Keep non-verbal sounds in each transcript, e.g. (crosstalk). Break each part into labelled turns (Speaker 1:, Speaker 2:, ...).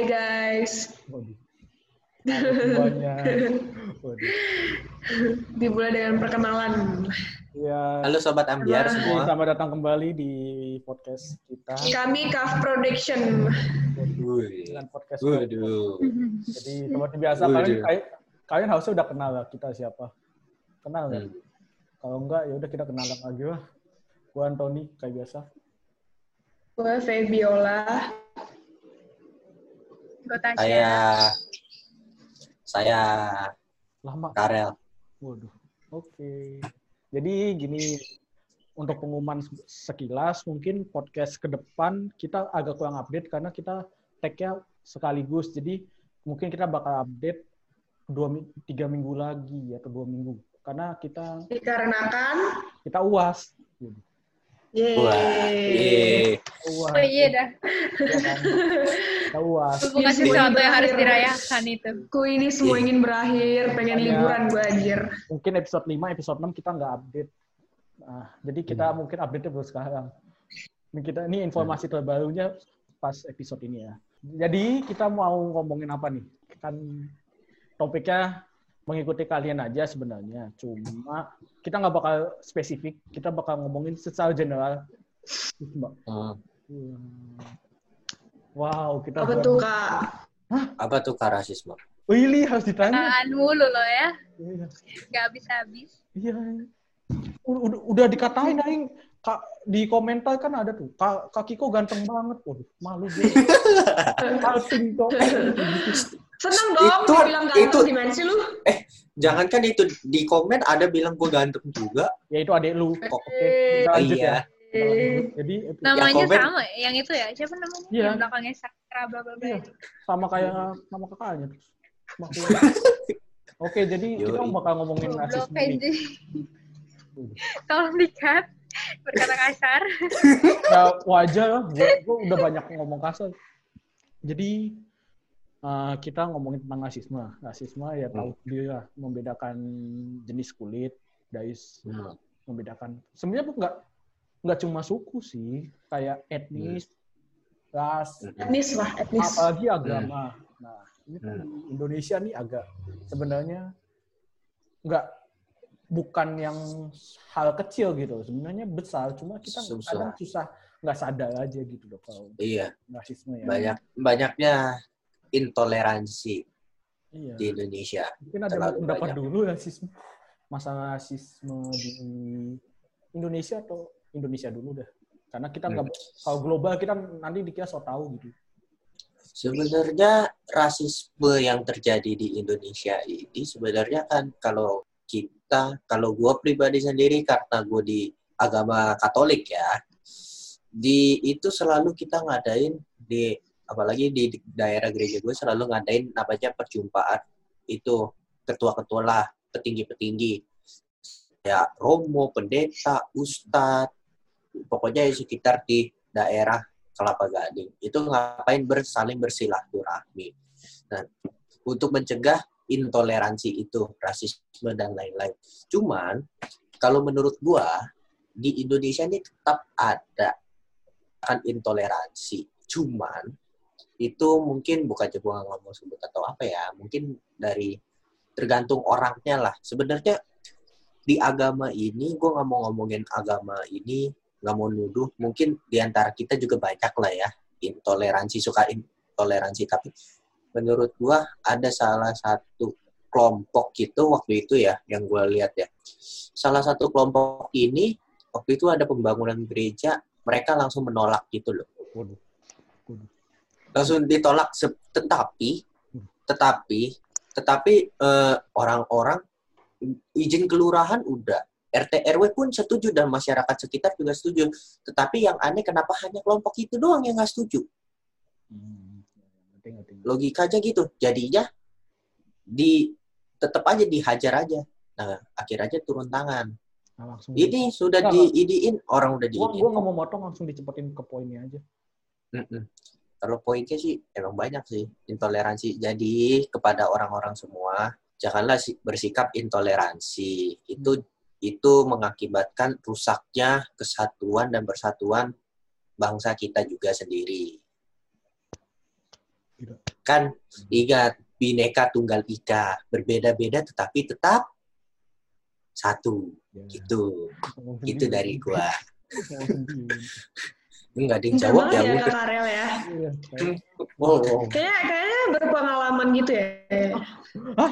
Speaker 1: Hai guys.
Speaker 2: Waduh. (laughs) Waduh. (laughs)
Speaker 1: Dimulai dengan perkenalan.
Speaker 2: Ya,
Speaker 3: Halo Sobat Ambiar
Speaker 1: Halo.
Speaker 3: semua.
Speaker 2: selamat datang kembali di podcast kita.
Speaker 1: Kami Kaf Production.
Speaker 2: Dengan podcast.
Speaker 3: Waduh.
Speaker 2: Jadi seperti biasa
Speaker 3: Waduh.
Speaker 2: kalian kalian, kalian harusnya udah kenal lah kita siapa. Kenal nggak?
Speaker 3: Hmm.
Speaker 2: Kalau enggak ya udah kita kenalan aja lah. Gua Anthony kayak biasa.
Speaker 1: Gue Febiola.
Speaker 4: Gue Tasya.
Speaker 3: Saya saya
Speaker 2: Lama.
Speaker 3: Karel.
Speaker 2: Waduh. Oke. Jadi gini untuk pengumuman sekilas mungkin podcast ke depan kita agak kurang update karena kita tag-nya sekaligus. Jadi mungkin kita bakal update dua tiga minggu lagi atau dua minggu karena kita
Speaker 1: Dikarenakan,
Speaker 2: kita uas. Waduh,
Speaker 3: Wah.
Speaker 1: yeay.
Speaker 3: Yeay.
Speaker 2: Uas.
Speaker 4: Oh iya dah.
Speaker 2: ya kan? Kita uas.
Speaker 4: Bukan sesuatu yang harus dirayakan itu.
Speaker 1: Ku ini semua ingin berakhir, pengen
Speaker 2: Makanya-
Speaker 1: liburan gue anjir.
Speaker 2: Mungkin episode 5, episode 6 kita nggak update. Nah, jadi kita mungkin update-nya baru sekarang. Ini kita ini informasi terbarunya pas episode ini ya. Jadi kita mau ngomongin apa nih? Kan topiknya mengikuti kalian aja sebenarnya. Cuma kita nggak bakal spesifik. Kita bakal ngomongin secara general.
Speaker 3: Hmm.
Speaker 2: Wow, kita
Speaker 1: Apa tuh kak?
Speaker 3: Apa tuh karasisme?
Speaker 2: Willy harus ditanya.
Speaker 4: Tahan mulu loh ya.
Speaker 2: Iya.
Speaker 4: Gak habis-habis.
Speaker 2: Iya. Udah, udah, udah dikatain aing Kak, di komentar kan ada tuh, Kak, Kak Kiko ganteng banget. Waduh, malu gue. (laughs) Alting kok. (laughs)
Speaker 1: Seneng dong
Speaker 3: Itu-
Speaker 1: dibilang ganteng
Speaker 3: itu-
Speaker 1: dimensi lu.
Speaker 3: Jangankan itu di komen ada bilang gue ganteng juga.
Speaker 2: ya itu adek lu.
Speaker 3: Oh,
Speaker 2: Oke, kita lanjut
Speaker 3: iya.
Speaker 2: ya. Kita. Jadi epi-
Speaker 4: Namanya
Speaker 3: komen-
Speaker 4: sama, yang itu ya. Siapa namanya?
Speaker 2: Iya.
Speaker 4: Yang belakangnya Sakra bla bla bla
Speaker 2: Iya.
Speaker 4: itu.
Speaker 2: sama kayak nama kakaknya. Maklum. (laughs) Oke, jadi kita
Speaker 3: Yoi.
Speaker 2: bakal ngomongin rasisme
Speaker 4: aja. (laughs) Tolong dikat. Berkata kasar. (laughs)
Speaker 2: ya wajar gue udah banyak ngomong kasar. Jadi uh, kita ngomongin tentang rasisme. Rasisme ya tahu sendiri lah, membedakan jenis kulit dari
Speaker 3: Hmm.
Speaker 2: membedakan. Sebenarnya nggak nggak cuma suku sih, kayak etnis, ras,
Speaker 1: Etnis lah, etnis.
Speaker 2: apalagi agama. Nah, ini kan
Speaker 3: Hmm.
Speaker 2: Indonesia nih agak sebenarnya nggak bukan yang hal kecil gitu. Sebenarnya besar, cuma kita
Speaker 3: Susah.
Speaker 2: kadang susah nggak sadar aja gitu loh kalau
Speaker 3: Iya,
Speaker 2: rasisme ya.
Speaker 3: banyak banyaknya intoleransi
Speaker 2: Iya.
Speaker 3: di Indonesia.
Speaker 2: Mungkin ada pendapat dulu rasisme masalah rasisme di Indonesia atau Indonesia dulu dah. Karena kita nggak kalau global kita nanti dikira so tahu gitu.
Speaker 3: Sebenarnya rasisme yang terjadi di Indonesia ini sebenarnya kan kalau kita, kalau gue pribadi sendiri karena gue di agama Katolik ya, di itu selalu kita ngadain di apalagi di daerah gereja gue selalu ngadain namanya perjumpaan itu ketua-ketua lah, petinggi-petinggi ya romo, pendeta, ustadz, pokoknya sekitar di daerah Kelapa Gading. Itu ngapain bersaling bersilaturahmi. Nah, untuk mencegah intoleransi itu, rasisme dan lain-lain. Cuman kalau menurut gua di Indonesia ini tetap ada kan intoleransi. Cuman itu mungkin bukan gua ngomong sebut atau apa ya, mungkin dari tergantung orangnya lah. Sebenarnya di agama ini, gue nggak mau ngomongin agama ini nggak mau nuduh mungkin di antara kita juga banyak lah ya intoleransi suka intoleransi tapi menurut gua ada salah satu kelompok gitu waktu itu ya yang gua lihat ya salah satu kelompok ini waktu itu ada pembangunan gereja mereka langsung menolak gitu loh. Langsung ditolak tetapi tetapi tetapi eh, orang-orang izin kelurahan udah RT RW pun setuju dan masyarakat sekitar juga setuju. Tetapi yang aneh kenapa hanya kelompok itu doang yang nggak setuju?
Speaker 2: Hmm.
Speaker 3: Logika aja gitu. Jadinya di tetap aja dihajar aja. Nah, akhirnya turun tangan.
Speaker 2: Nah, langsung
Speaker 3: Ini sudah
Speaker 2: Nggak,
Speaker 3: diidiin, orang udah diidiin.
Speaker 2: gua nggak mau motong langsung dicepetin ke poinnya aja.
Speaker 3: Mm-mm. Kalau poinnya sih emang banyak sih intoleransi. Jadi kepada orang-orang semua janganlah si- bersikap intoleransi. Itu itu mengakibatkan rusaknya kesatuan dan persatuan bangsa kita juga sendiri. Kan ingat bineka tunggal ika, berbeda-beda tetapi tetap satu.
Speaker 2: Ya,
Speaker 3: Gitu.
Speaker 2: sendiri.
Speaker 3: dari gua. (laughs) Enggak ada yang jawab ya
Speaker 1: ya
Speaker 3: udah.
Speaker 1: Karel ya.
Speaker 2: Iya, kayak-
Speaker 3: Oh, oh.
Speaker 1: Kayaknya, kayaknya berpengalaman gitu ya.
Speaker 2: Hah?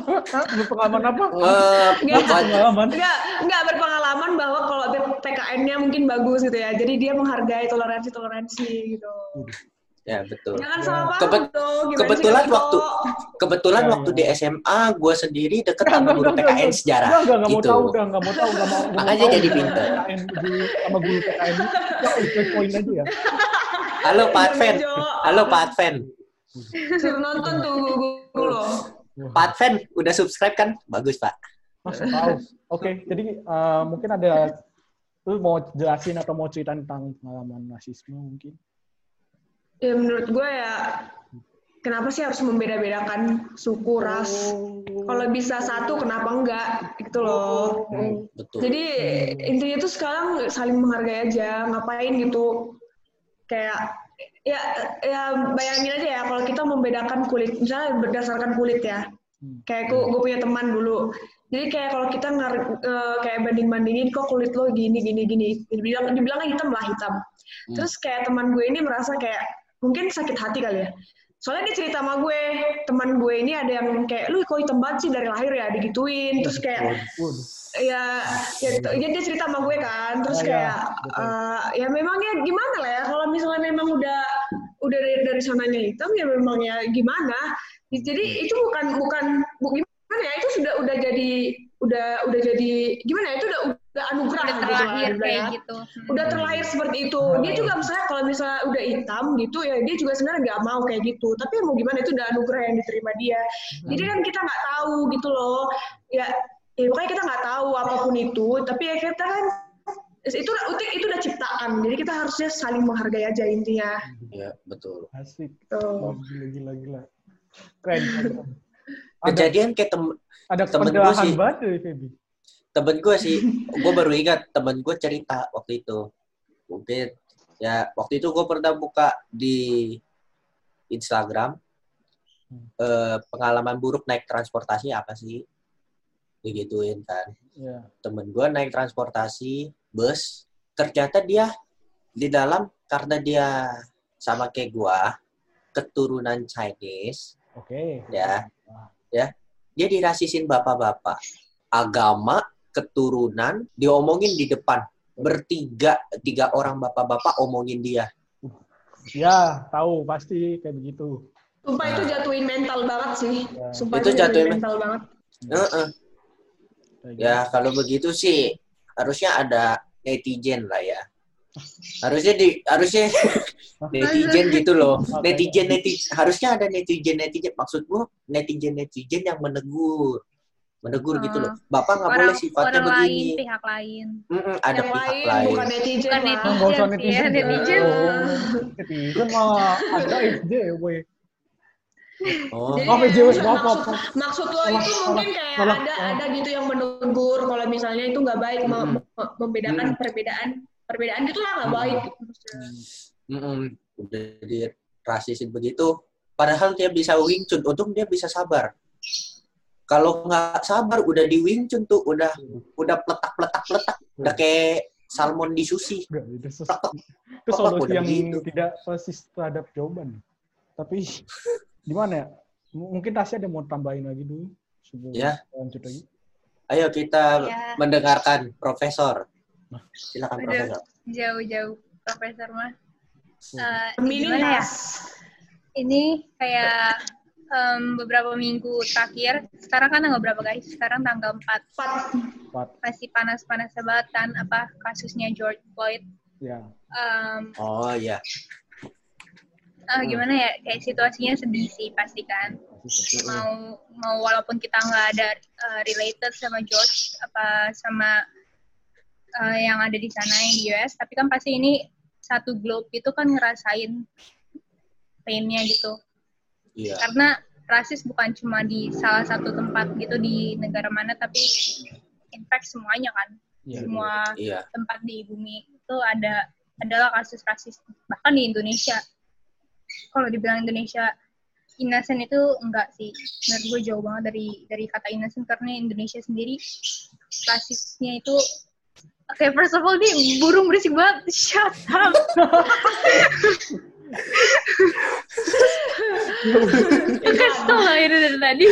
Speaker 2: Berpengalaman apa?
Speaker 3: Eh,
Speaker 1: Enggak,
Speaker 3: bukan-
Speaker 2: Pengalaman?
Speaker 1: enggak, enggak berpengalaman bahwa kalau TKN-nya mungkin bagus gitu ya. Jadi dia menghargai toleransi-toleransi gitu.
Speaker 3: Ya betul.
Speaker 1: Jangan salah paham
Speaker 3: Kebet-
Speaker 1: dong.
Speaker 3: kebetulan
Speaker 1: sih,
Speaker 3: waktu-? Kebetulan
Speaker 2: Ya,
Speaker 3: waktu
Speaker 2: ya.
Speaker 3: di SMA gue sendiri deket sama guru PKN sejarah.
Speaker 2: Enggak, enggak, enggak mau
Speaker 3: gitu.
Speaker 2: tahu, enggak, enggak mau tahu, enggak mau.
Speaker 3: Makanya
Speaker 2: tahu
Speaker 3: jadi
Speaker 2: di- sama guru PKN itu. Ya, poin aja ya.
Speaker 3: Halo Pak Adven.
Speaker 1: Jo,
Speaker 3: Halo Pak Adven.
Speaker 1: Suruh nonton tuh guru loh.
Speaker 3: Pak Adven udah subscribe kan? Bagus Pak.
Speaker 2: Masuk tahu. Oke, jadi eh, mungkin ada lu mau jelasin atau mau cerita tentang pengalaman rasisme mungkin?
Speaker 1: Ya menurut gue ya kenapa sih harus membeda-bedakan suku, ras? Kalau bisa satu kenapa enggak gitu loh.
Speaker 3: Hmm, betul.
Speaker 1: Jadi intinya tuh sekarang saling menghargai aja, ngapain gitu. Kayak ya ya bayangin aja ya kalau kita membedakan kulit, misalnya berdasarkan kulit ya.
Speaker 2: Hmm.
Speaker 1: Kayak gue, gue punya teman dulu. Jadi kayak kalau kita ngar, eh, kayak banding-bandingin kok kulit lo gini gini gini, dibilang dibilang hitam lah hitam.
Speaker 3: Hmm.
Speaker 1: Terus kayak teman gue ini merasa kayak mungkin sakit hati kali ya. Soalnya dia cerita sama gue, teman gue ini ada yang kayak lu kok hitam banget sih dari lahir ya digituin. Terus kayak ya ya gitu. Ya, dia cerita sama gue kan terus
Speaker 2: Ah, ya,
Speaker 1: kayak eh, ya memangnya gimana lah ya kalau misalnya memang udah udah dari, dari sananya hitam ya memang ya gimana jadi itu bukan bukan bu, gimana ya itu sudah udah jadi udah udah jadi gimana ya itu udah anugerah
Speaker 4: Udah
Speaker 1: gitu lah
Speaker 4: terlahir
Speaker 1: dibilang
Speaker 4: kayak
Speaker 1: ya.
Speaker 4: gitu. Hmm.
Speaker 1: udah terlahir seperti itu
Speaker 2: Hmm.
Speaker 1: dia juga misalnya kalau misalnya udah hitam gitu ya dia juga sebenarnya nggak mau kayak gitu tapi mau gimana itu udah anugerah yang diterima dia jadi kan kita nggak tahu gitu loh ya ya pokoknya kita nggak tahu apa pun itu tapi ya kita kan itu itu itu udah ciptaan jadi kita harusnya saling menghargai aja intinya
Speaker 3: Ya, betul.
Speaker 2: Asik. Oh, gila, gila, gila. Keren.
Speaker 3: Kejadian kayak tem
Speaker 2: ada
Speaker 3: temen gue sih.
Speaker 2: banget Feby.
Speaker 3: Temen gue sih, gue baru ingat temen gue cerita waktu itu. Mungkin ya waktu itu gue pernah buka di Instagram
Speaker 2: Hmm.
Speaker 3: eh, pengalaman buruk naik transportasi apa sih? Digituin kan.
Speaker 2: Ya.
Speaker 3: Temen gue naik transportasi bus, ternyata dia di dalam karena dia sama kayak gue keturunan Chinese
Speaker 2: Oke.
Speaker 3: ya ya dia dirasisin bapak-bapak agama keturunan diomongin di depan. Bertiga tiga orang bapak-bapak omongin dia.
Speaker 2: Ya, tahu pasti kayak begitu.
Speaker 1: sumpah itu jatuhin mental banget sih.
Speaker 2: Ya.
Speaker 1: sumpah
Speaker 3: Itu
Speaker 1: itu,
Speaker 3: jatuhin
Speaker 1: jatuhin mental banget.
Speaker 3: Heeh.
Speaker 2: Kayak gitu.
Speaker 3: ya kalau begitu sih harusnya ada netizen lah ya. Harusnya di harusnya (laughs) netizen gitu loh. Netizen netizen harusnya ada netizen netizen maksud gua netizen netizen yang menegur menegur gitu loh bapak nggak boleh
Speaker 4: orang
Speaker 3: sifatnya
Speaker 4: orang lain,
Speaker 3: begini
Speaker 4: pihak lain.
Speaker 3: Mm-mm, ada
Speaker 1: yang
Speaker 3: pihak
Speaker 1: lain,
Speaker 3: lain
Speaker 1: bukan netizen
Speaker 4: Bukan Netizen sih ya,
Speaker 2: netizen.
Speaker 4: netizen.
Speaker 2: Oh, netizen mah ada SJW.
Speaker 3: oh
Speaker 1: Jadi ya,
Speaker 2: Jewel,
Speaker 1: maksud,
Speaker 2: maaf, maaf,
Speaker 1: maksud, lo
Speaker 2: Salah,
Speaker 1: itu mungkin kayak
Speaker 2: salah,
Speaker 1: ada
Speaker 2: salah.
Speaker 1: ada gitu yang menegur kalau misalnya itu nggak baik membedakan perbedaan perbedaan gitu lah nggak baik. gitu maksudnya.
Speaker 3: Mm-mm. udah di rasisin begitu padahal dia bisa Wing Chun untung dia bisa sabar kalau nggak sabar udah di Wing Chun tuh udah udah pletak pletak pletak udah kayak salmon di sushi
Speaker 2: itu sus-
Speaker 3: Pletak.
Speaker 2: itu
Speaker 3: Apa
Speaker 2: solusi
Speaker 3: udah
Speaker 2: yang
Speaker 3: begitu?
Speaker 2: tidak persis terhadap jawaban. Tapi gimana ya? M- Mungkin Tasya ada mau tambahin lagi dulu sebelum
Speaker 3: Ya.
Speaker 2: lanjut lagi.
Speaker 3: ayo kita
Speaker 4: Ya.
Speaker 3: mendengarkan profesor silakan
Speaker 4: Aduh.
Speaker 3: profesor
Speaker 4: Jauh-jauh profesor mah.
Speaker 1: Tas.
Speaker 4: Ini kayak em, beberapa minggu terakhir. Sekarang kan tanggal berapa guys? Sekarang tanggal 4.
Speaker 1: Empat.
Speaker 2: Empat.
Speaker 4: Masih panas-panas banget kan apa kasusnya George Floyd.
Speaker 2: Ya.
Speaker 4: Em,
Speaker 3: oh ya
Speaker 4: ah, gimana ya? Kayak situasinya sedih sih pasti kan.
Speaker 2: sedih.
Speaker 4: mau mau walaupun kita nggak ada uh, related sama George apa sama uh, yang ada di sana yang di US tapi kan pasti ini satu globe itu kan ngerasain painnya gitu
Speaker 3: iya
Speaker 4: karena rasis bukan cuma di salah satu tempat gitu di negara mana tapi in fact semuanya kan
Speaker 2: Iya.
Speaker 4: semua
Speaker 3: iya
Speaker 4: tempat di bumi itu ada adalah kasus rasis bahkan di Indonesia kalau dibilang Indonesia innocent itu enggak sih menurut gue jauh banget dari dari kata innocent karena Indonesia sendiri rasisnya itu Oke, first of all, nih burung berisik banget. Shut up. (laughs) Kesel lah ini dari tadi.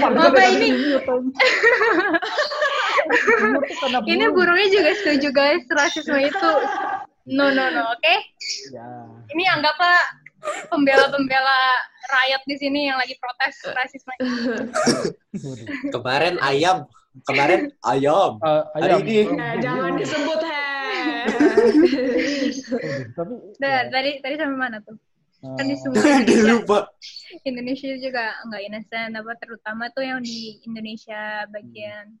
Speaker 4: Apa ini? ini burungnya juga setuju guys, rasisme itu no no no, oke? Okay?
Speaker 2: Ya.
Speaker 4: Ini anggaplah pembela-pembela rakyat di sini yang lagi protes rasisme. (laughs)
Speaker 3: Kemarin ayam, kemarin ayam.
Speaker 2: Uh,
Speaker 3: Hari
Speaker 2: ayam.
Speaker 3: ini
Speaker 1: Nah, jangan disebut he. (laughs)
Speaker 2: Tapi
Speaker 4: Nah,
Speaker 2: ya,
Speaker 4: tadi tadi sampai mana tuh? Kan disebut
Speaker 3: dia
Speaker 4: Indonesia.
Speaker 3: lupa.
Speaker 4: Indonesia juga nggak innocent apa terutama tuh yang di Indonesia bagian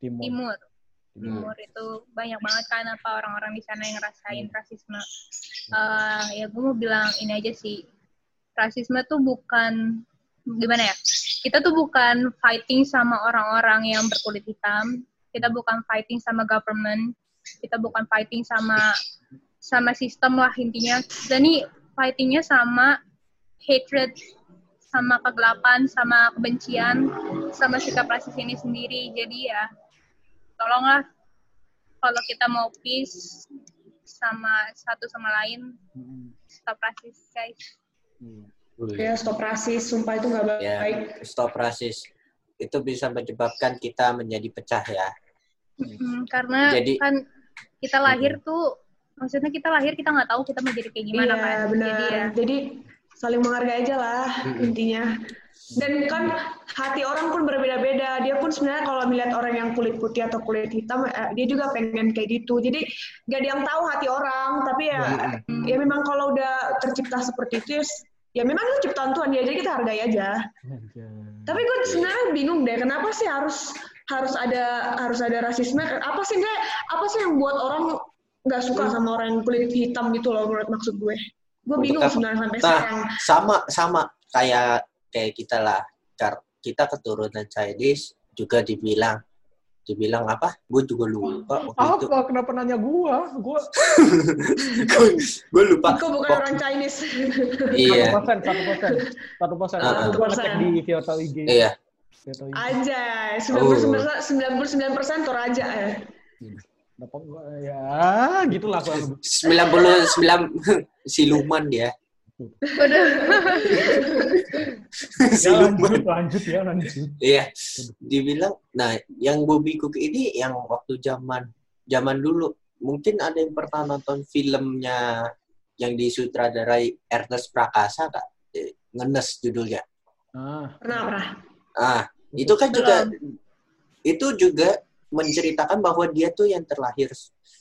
Speaker 2: timur.
Speaker 4: timur.
Speaker 3: Hmm.
Speaker 4: timur itu banyak banget kan apa orang-orang di sana yang ngerasain rasisme. Eh, ya gue mau bilang ini aja sih. Rasisme tuh bukan gimana ya? Kita tuh bukan fighting sama orang-orang yang berkulit hitam. Kita bukan fighting sama government. Kita bukan fighting sama sama sistem lah intinya dan ini fightingnya sama hatred sama kegelapan sama kebencian sama sikap rasis ini sendiri jadi ya tolonglah kalau kita mau peace sama satu sama lain
Speaker 2: Mm,
Speaker 4: stop rasis guys
Speaker 2: iya.
Speaker 1: Ya stop rasis, sumpah itu nggak
Speaker 3: Ya,
Speaker 1: baik.
Speaker 3: stop rasis. Itu bisa menyebabkan kita menjadi pecah ya.
Speaker 4: Mm, karena
Speaker 3: Jadi-
Speaker 4: kan kita lahir tuh maksudnya kita lahir kita nggak tahu kita mau jadi kayak gimana
Speaker 1: iya,
Speaker 4: kan
Speaker 1: benar.
Speaker 4: jadi ya
Speaker 1: Jadi saling menghargai aja lah intinya. Dan kan hati orang pun berbeda-beda. Dia pun sebenarnya kalau melihat orang yang kulit putih atau kulit hitam, eh, dia juga pengen kayak gitu. Jadi gak ada yang tahu hati orang. Tapi ya,
Speaker 3: Mm-mm.
Speaker 1: ya memang kalau udah tercipta seperti itu, ya memang itu ciptaan Tuhan ya. Jadi kita hargai aja. Tapi gue sebenarnya bingung deh, kenapa sih harus harus ada harus ada rasisme? Apa sih nggak? Apa sih yang buat orang nggak suka sama orang yang kulit hitam gitu loh menurut maksud gue? Gue bingung sebenarnya sampai
Speaker 3: Nah,
Speaker 1: sekarang.
Speaker 3: sama sama kayak kayak kita lah. Kita keturunan Chinese juga dibilang dibilang apa? Gue juga lupa waktu itu.
Speaker 2: Apa? Kenapa nanya gua? Gua (laughs)
Speaker 3: gue lupa.
Speaker 1: Iko bukan orang Chinese.
Speaker 3: Iya,
Speaker 2: satu persen, satu persen, satu persen.
Speaker 3: Ah,
Speaker 2: Itu gua ngecek di Viota IG.
Speaker 3: iya.
Speaker 1: Aja,
Speaker 3: Oh.
Speaker 1: 99 persen Toraja ya.
Speaker 2: Dapat gua ya gitulah kurang lebih.
Speaker 3: 99 (laughs) siluman dia.
Speaker 2: Ya, (laughs)
Speaker 3: siluman.
Speaker 2: lanjut, lanjut ya, lanjut.
Speaker 3: Iya, dibilang. Nah, yang gue bingung ini yang waktu zaman zaman dulu mungkin ada yang pernah nonton filmnya yang disutradarai Ernest Prakasa kak, Eh, ngenes judulnya.
Speaker 2: Ah,
Speaker 1: Pernah, pernah.
Speaker 3: Ah, itu kan juga itu juga menceritakan bahwa dia tuh yang terlahir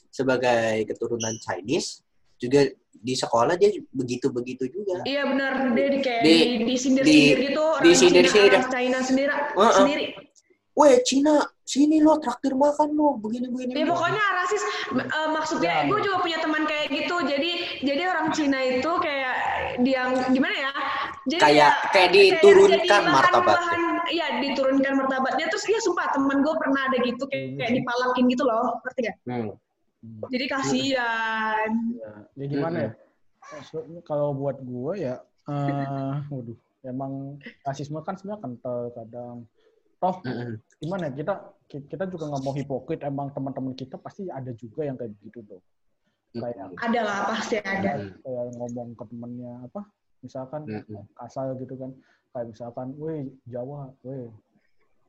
Speaker 3: sebagai keturunan Chinese juga di sekolah dia begitu-begitu juga.
Speaker 1: Iya benar, dia di kayak
Speaker 3: Di-
Speaker 1: di, di
Speaker 3: di-
Speaker 1: gitu. orang
Speaker 3: disindir-sindir.
Speaker 1: Cina, orang China sendiri.
Speaker 3: Heeh.
Speaker 1: sendiri.
Speaker 3: Weh, Cina, sini lo traktir makan lo, begini-begini.
Speaker 1: Ya pokoknya rasis. eh, maksudnya,
Speaker 2: Ya.
Speaker 1: gue juga punya teman kayak gitu. Jadi, jadi orang Cina itu kayak dia gimana ya? Jadi
Speaker 3: Kayak-
Speaker 1: ya,
Speaker 3: kayak diturunkan martabatnya.
Speaker 1: Iya, diturunkan martabatnya. Terus iya sumpah teman gue pernah ada gitu kayak, kayak dipalakin gitu loh, ngerti gak?
Speaker 3: Hmm.
Speaker 2: hmm.
Speaker 1: Jadi kasihan.
Speaker 2: ya, ya gimana ya? Maksudnya kalau buat gua ya, eh, waduh, emang rasisme kan sebenarnya kental kadang. Toh
Speaker 3: Mm-mm.
Speaker 2: gimana ya kita kita juga nggak mau hipokrit emang teman-teman kita pasti ada juga yang kayak gitu tuh kayak
Speaker 1: Ada lah, pasti ada.
Speaker 3: Mm-mm.
Speaker 2: kayak ngomong ke temennya apa misalkan
Speaker 3: Mm-mm.
Speaker 2: kasar gitu kan kayak misalkan weh Jawa weh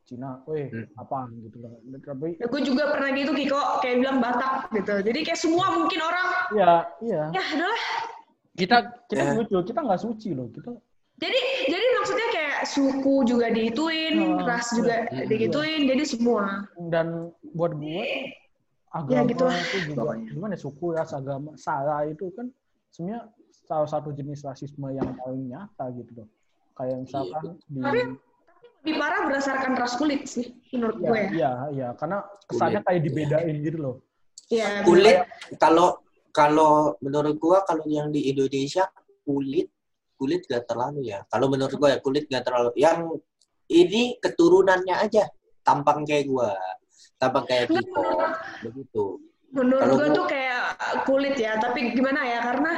Speaker 2: Cina weh
Speaker 3: Mm.
Speaker 2: apa gitu kan tapi
Speaker 1: Ya, gue juga pernah gitu Kiko, kayak bilang Batak gitu. Jadi kayak semua mungkin orang,
Speaker 2: ya iya
Speaker 1: ya udahlah.
Speaker 2: kita kita
Speaker 3: Ya.
Speaker 2: lucu kita nggak suci loh kita
Speaker 1: Jadi jadi maksudnya kayak suku juga diituin,
Speaker 2: Oh,
Speaker 1: ras juga
Speaker 3: iya.
Speaker 1: digituin, jadi semua.
Speaker 2: dan buat gue
Speaker 1: Ya,
Speaker 2: agama
Speaker 1: gitu lah,
Speaker 2: itu juga
Speaker 1: pokoknya.
Speaker 2: gimana ya, suku ras agama sara itu kan sebenarnya salah satu jenis rasisme yang paling nyata gitu loh kayak misalkan di
Speaker 1: Tapi- Lebih parah berdasarkan ras kulit sih, menurut
Speaker 2: ya,
Speaker 1: gue ya.
Speaker 2: iya iya karena kesannya kayak dibedain gitu loh
Speaker 1: Iya,
Speaker 3: Kulit kalau kalau menurut gua kalau yang di Indonesia kulit kulit gak terlalu ya. Kalau menurut gua ya kulit gak terlalu. Yang ini keturunannya aja tampang kayak gua, tampang kayak
Speaker 1: Nggak,
Speaker 3: Kiko, begitu.
Speaker 1: menurut
Speaker 3: Kalau
Speaker 1: gue
Speaker 3: gua-
Speaker 1: tuh kayak kulit ya, tapi gimana ya? Karena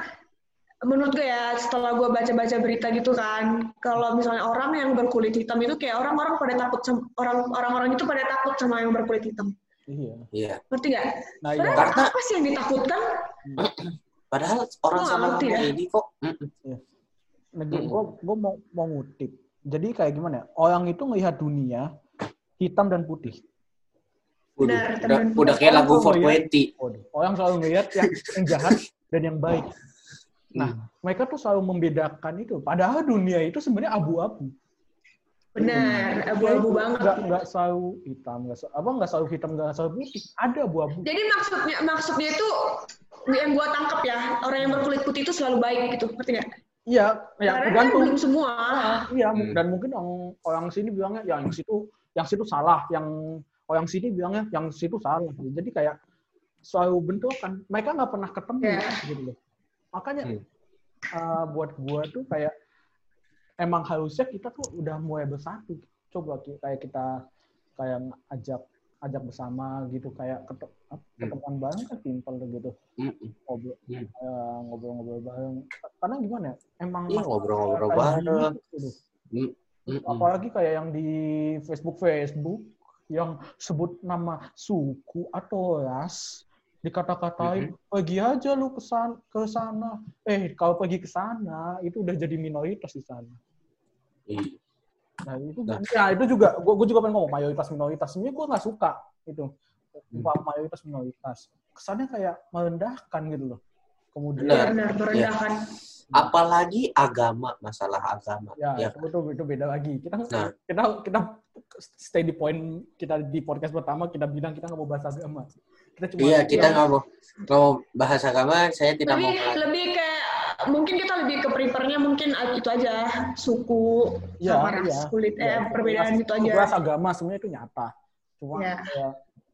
Speaker 1: menurut gue ya setelah gue baca-baca berita gitu kan kalau misalnya orang yang berkulit hitam itu kayak orang-orang pada takut sama, orang orang-orang itu pada takut sama yang berkulit hitam
Speaker 2: Iya.
Speaker 3: Iya.
Speaker 1: ngerti nggak?
Speaker 2: Nah, iya.
Speaker 3: Karena-
Speaker 1: apa sih yang ditakutkan? (clears throat)
Speaker 3: Padahal orang
Speaker 1: nggak
Speaker 3: sama
Speaker 1: ngerti ya.
Speaker 3: ini kok. mm-mm.
Speaker 2: Nah, gue gue mau mau ngutip. Jadi kayak gimana ya? Orang itu ngelihat dunia hitam dan putih.
Speaker 3: Udah, udah kayak lagu
Speaker 2: Oh, iya.
Speaker 3: 420.
Speaker 2: Waduh. Orang selalu ngelihat yang, yang jahat dan yang baik. Nah, mereka tuh selalu membedakan itu. Padahal dunia itu sebenarnya abu-abu.
Speaker 1: Benar, abu-abu banget.
Speaker 2: Nggak nggak selalu hitam, nggak selalu, apa nggak selalu hitam, nggak selalu putih. Ada abu-abu.
Speaker 1: Jadi maksudnya maksudnya itu yang gua tangkap ya orang yang berkulit putih itu selalu baik gitu, ngerti nggak?
Speaker 2: Iya, ya
Speaker 1: Karena kan
Speaker 2: tergantung.
Speaker 1: belum semua.
Speaker 2: Iya,
Speaker 3: Hmm.
Speaker 2: dan mungkin orang, orang sini bilangnya ya yang situ yang situ salah, yang orang sini bilangnya yang situ salah. Jadi kayak selalu bentrokan. Mereka nggak pernah ketemu
Speaker 1: Iya.
Speaker 2: gitu loh. Makanya
Speaker 3: Hmm.
Speaker 2: uh, buat gua tuh kayak emang harusnya kita tuh udah mulai bersatu. Coba kayak kita kayak ajak ajak bersama gitu kayak ketem, apa,
Speaker 3: Hmm.
Speaker 2: ketemuan bareng kan simpel gitu
Speaker 3: Mm-mm.
Speaker 2: ngobrol
Speaker 3: Hmm.
Speaker 2: eh, ngobrol-ngobrol bareng karena gimana ya emang
Speaker 3: Iya, ngobrol-ngobrol
Speaker 2: kayak
Speaker 3: bareng. Mm, mm-mm.
Speaker 2: apalagi kayak yang di Facebook Facebook yang sebut nama suku atau ras dikata-katain pergi aja lu ke sana ke sana eh kalau pergi ke sana itu udah jadi minoritas di sana
Speaker 3: Iya.
Speaker 2: nah itu
Speaker 3: Nah.
Speaker 2: ya itu juga gua, gua juga pengen ngomong mayoritas minoritas sebenarnya gua nggak suka itu Upah mayoritas minoritas kesannya kayak merendahkan gitu loh kemudian
Speaker 3: Benar.
Speaker 1: Benar, merendahkan.
Speaker 3: Apalagi agama, masalah agama.
Speaker 2: Ya,
Speaker 3: Ya,
Speaker 2: itu, itu, itu beda lagi. Kita
Speaker 3: Nah.
Speaker 2: kita kita stay di poin kita di podcast pertama kita bilang kita nggak mau bahas agama. Kita cuma
Speaker 3: Iya, kita nggak mau nggak mau bahas agama. Saya tidak
Speaker 1: Lebih
Speaker 3: mau.
Speaker 1: lebih kayak mungkin kita lebih ke prefernya mungkin itu aja suku
Speaker 2: Iya,
Speaker 1: sama ras
Speaker 2: iya.
Speaker 1: kulit eh
Speaker 2: Ya,
Speaker 1: perbedaan
Speaker 2: ras-
Speaker 1: itu aja.
Speaker 2: Ras agama sebenarnya itu nyata. Cuma
Speaker 1: Ya.
Speaker 2: ya,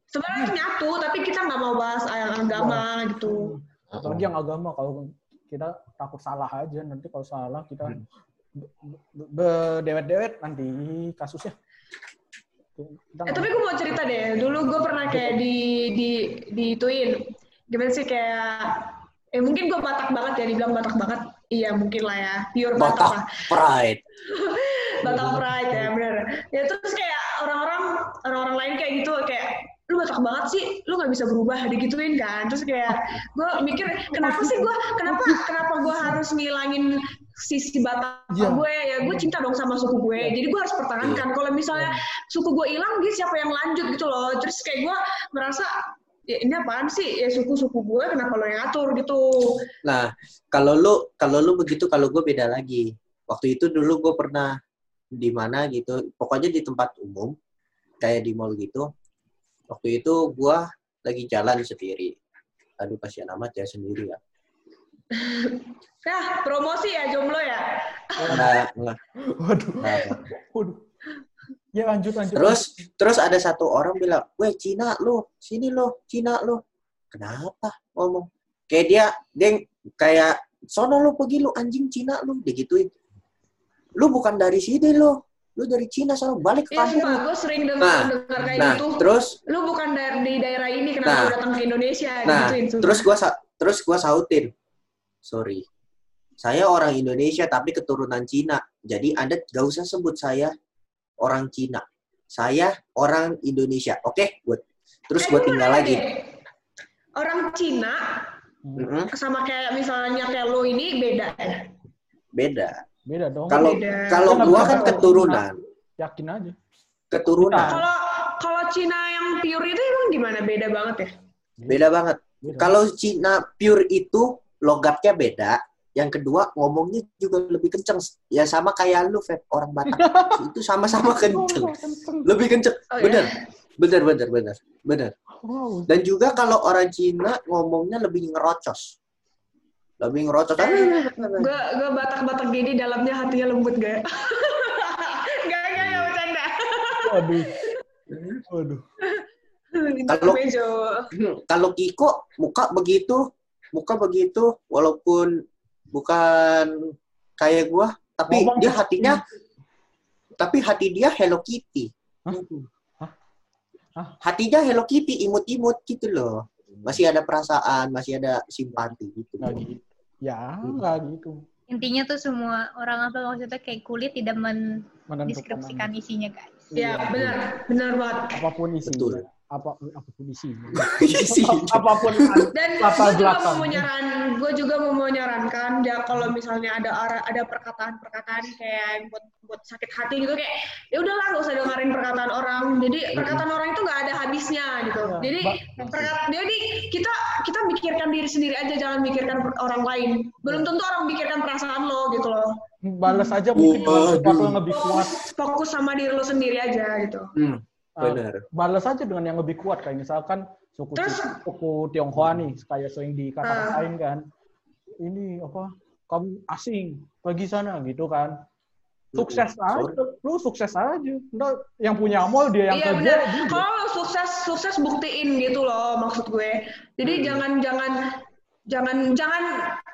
Speaker 1: Sebenarnya nyatu tapi kita nggak mau bahas yang agama gitu.
Speaker 2: apalagi yang agama kalau kita takut salah aja nanti kalau salah kita
Speaker 3: Hmm.
Speaker 2: be- be- berdewet-dewet nanti kasusnya. Kita
Speaker 1: Eh tapi gue mau cerita deh. Dulu gue pernah kayak di di diituin. Gimana sih kayak eh mungkin gue batak banget ya dibilang batak banget. Iya mungkin lah ya. Pure batak,
Speaker 3: Batak
Speaker 1: lah.
Speaker 3: pride. (laughs)
Speaker 1: Batak pride ya bener. Ya terus kayak orang-orang orang-orang lain kayak gitu kayak lu batak banget sih, lu nggak bisa berubah digituin kan. Terus kayak gue mikir kenapa sih gue kenapa kenapa gue harus ngilangin sisi batak
Speaker 2: Iya.
Speaker 1: gue? Ya gue cinta dong sama suku gue. Jadi gue harus pertahankan. Kalau misalnya suku gue hilang dia siapa yang lanjut gitu loh. Terus kayak gue merasa ya ini apaan sih? Ya suku-suku gue kenapa lo yang atur gitu.
Speaker 3: Nah, kalau lu kalau lu begitu, kalau gue beda lagi. Waktu itu dulu gue pernah di mana gitu, pokoknya di tempat umum, kayak di mall gitu. Waktu itu gue lagi jalan sendiri. Aduh, kasihan amat ya sendiri ya. (laughs)
Speaker 1: nah promosi ya jomblo ya
Speaker 3: Nah, nah,
Speaker 2: Waduh,
Speaker 3: nah.
Speaker 2: waduh. Ya lanjut lanjut.
Speaker 3: Terus terus ada satu orang bilang, "Weh, Cina lu, sini lu, Cina lu." Kenapa ngomong? Kayak dia dia kayak sono lu pergi lu anjing Cina lu digituin. Lu bukan dari sini lu. Lu dari Cina sono balik ke
Speaker 1: Iya
Speaker 3: kampung.
Speaker 1: sumpah
Speaker 3: lu."
Speaker 1: gue sering dengar
Speaker 3: Nah,
Speaker 1: dengar kayak
Speaker 3: Nah,
Speaker 1: gitu
Speaker 3: terus
Speaker 1: lu bukan dari di daerah ini kenapa
Speaker 3: Nah.
Speaker 1: lu datang ke Indonesia
Speaker 3: nah,
Speaker 1: gituin sumpah.
Speaker 3: terus gua terus gua sautin. Sorry. Saya orang Indonesia tapi keturunan Cina. Jadi Anda gak usah sebut saya orang Cina. Saya orang Indonesia. Oke, buat terus
Speaker 1: Eh,
Speaker 3: gua tinggal
Speaker 1: nanya
Speaker 3: lagi.
Speaker 1: deh. orang Cina
Speaker 2: Hmm,
Speaker 3: Mm-mm,
Speaker 1: sama kayak misalnya kayak lo ini beda ya
Speaker 3: Beda.
Speaker 2: Beda dong.
Speaker 3: Kalau kalau gua kan keturunan,
Speaker 2: yakin aja.
Speaker 3: keturunan
Speaker 1: kalau kalau Cina yang pure itu emang gimana beda banget ya
Speaker 3: beda banget. Kalau Cina pure itu logatnya beda. Yang kedua ngomongnya juga lebih kenceng. Ya sama kayak lu, Feb, orang Batak. (laughs) itu sama-sama kenceng. Lebih kenceng.
Speaker 1: Oh, ya?
Speaker 3: Bener. Bener, bener, bener. Bener.
Speaker 2: Wow.
Speaker 3: Dan juga kalau orang Cina ngomongnya lebih ngerocos. Lebih ngerocos.
Speaker 1: gue gue batak-batak gini dalamnya hatinya lembut gak gak gak gak bercanda
Speaker 2: Waduh. Waduh.
Speaker 3: Kalau-
Speaker 1: Mejo.
Speaker 3: Kalau Kiko muka begitu, muka begitu, walaupun bukan kayak gua, tapi
Speaker 2: Ngomong
Speaker 3: dia hatinya, tapi hati dia Hello Kitty.
Speaker 2: Hah? Hah? Hah?
Speaker 3: Hatinya Hello Kitty, imut-imut gitu loh. Masih ada perasaan, masih ada simpati gitu.
Speaker 2: Nggak gitu. Ya,
Speaker 3: Hmm.
Speaker 2: nggak gitu.
Speaker 4: Intinya tuh semua orang apa maksudnya kayak kulit tidak mendeskripsikan isinya guys.
Speaker 1: Ya, benar, benar banget.
Speaker 2: apa pun isinya.
Speaker 3: Betul.
Speaker 2: Apa apa pun isinya.
Speaker 3: Isi.
Speaker 2: apa pun
Speaker 1: Dan
Speaker 2: latar
Speaker 1: gue juga mau menyaran, gue juga mau menyarankan ya kalau misalnya ada ada perkataan-perkataan kayak yang buat buat sakit hati gitu kayak ya udahlah nggak usah dengerin perkataan orang. Jadi perkataan orang itu nggak ada habisnya gitu.
Speaker 2: Ya,
Speaker 1: Jadi
Speaker 2: Mbak.
Speaker 1: perkat- jadi kita kita mikirkan diri sendiri aja jangan mikirkan orang lain. Belum tentu orang mikirkan perasaan lo gitu loh.
Speaker 2: balas aja mungkin sesuatu yang lebih kuat.
Speaker 1: Fokus sama diri lo sendiri aja gitu.
Speaker 3: Hmm,
Speaker 2: Uh,
Speaker 3: benar.
Speaker 2: balas aja dengan yang lebih kuat kayak misalkan suku
Speaker 1: Terus-
Speaker 2: suku Tionghoa nih kayak sering dikata-katain
Speaker 1: Ah.
Speaker 2: kan ini apa kamu asing pergi sana gitu kan sukses
Speaker 3: Sorry.
Speaker 2: aja lu sukses aja Ntar yang punya mall dia yang
Speaker 1: Iya
Speaker 2: kerja
Speaker 1: Kalau sukses sukses buktiin gitu loh maksud gue. Jadi
Speaker 3: Hmm.
Speaker 1: jangan jangan jangan jangan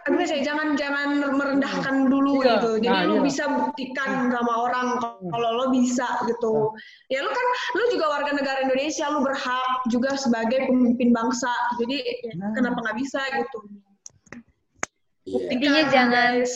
Speaker 1: apa sih jangan jangan merendahkan dulu
Speaker 2: Iya.
Speaker 1: gitu. Jadi
Speaker 2: Nah,
Speaker 1: lu
Speaker 2: iya.
Speaker 1: bisa buktikan sama orang kalau lo bisa gitu. Ya lu kan lu juga warga negara Indonesia, lu berhak juga sebagai pemimpin bangsa. Jadi ya,
Speaker 2: Nah.
Speaker 1: kenapa nggak bisa gitu?
Speaker 3: Iya.
Speaker 4: Intinya
Speaker 1: Buktikan,
Speaker 4: jangan
Speaker 1: guys.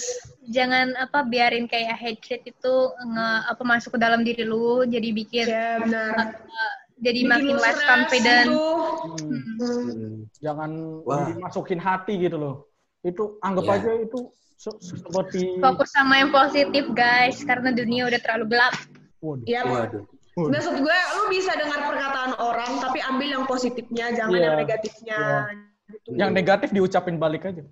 Speaker 4: jangan apa biarin kayak hatred itu nge apa masuk ke dalam diri lu jadi bikin
Speaker 1: Ya benar.
Speaker 4: uh, jadi
Speaker 1: Bikin
Speaker 4: makin less confident.
Speaker 1: gitu.
Speaker 2: Hmm,
Speaker 1: Hmm.
Speaker 2: Jangan
Speaker 3: Wah.
Speaker 2: dimasukin hati gitu loh itu anggap
Speaker 3: Iya.
Speaker 2: aja itu se- seperti
Speaker 4: Fokus sama yang positif guys karena dunia udah terlalu gelap.
Speaker 2: waduh,
Speaker 1: Ya,
Speaker 3: Waduh.
Speaker 2: waduh.
Speaker 1: Maksud gue, lu bisa dengar perkataan orang, tapi ambil yang positifnya, jangan
Speaker 2: Iya,
Speaker 1: yang negatifnya. Gitu.
Speaker 2: yang negatif diucapin balik aja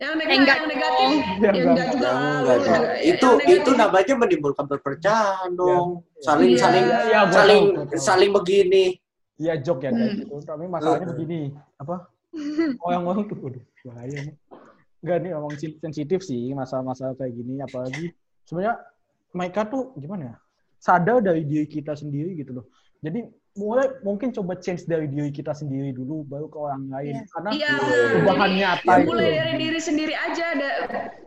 Speaker 1: Yang,
Speaker 4: Eh,
Speaker 1: neg-
Speaker 4: enggak
Speaker 1: yang negatif,
Speaker 2: dong.
Speaker 1: ya
Speaker 2: Enggak,
Speaker 1: enggak juga.
Speaker 3: Enggak,
Speaker 1: juga-
Speaker 3: Itu
Speaker 1: yang negatif.
Speaker 3: itu namanya menimbulkan perpecahan dong. Saling
Speaker 1: Iya.
Speaker 3: saling
Speaker 2: gua
Speaker 3: saling
Speaker 2: tahu, gua tahu.
Speaker 3: saling begini.
Speaker 2: Iya joke ya kayak
Speaker 1: Hmm.
Speaker 2: gitu. Tapi masalahnya
Speaker 3: Hmm.
Speaker 2: begini, apa? (laughs) Orang-orang tuh, waduh, bahaya nih. Enggak nih, sen- sensitif sih masalah-masalah kayak gini. Apalagi sebenarnya mereka tuh gimana ya? Sadar dari diri kita sendiri gitu loh. Jadi mulai mungkin coba change dari diri kita sendiri dulu, baru ke orang lain.
Speaker 4: Iya.
Speaker 2: Karena
Speaker 1: Iya,
Speaker 2: perubahan
Speaker 1: jadi
Speaker 2: nyata
Speaker 1: ya
Speaker 2: itu.
Speaker 1: mulai dari diri sendiri aja. Ada,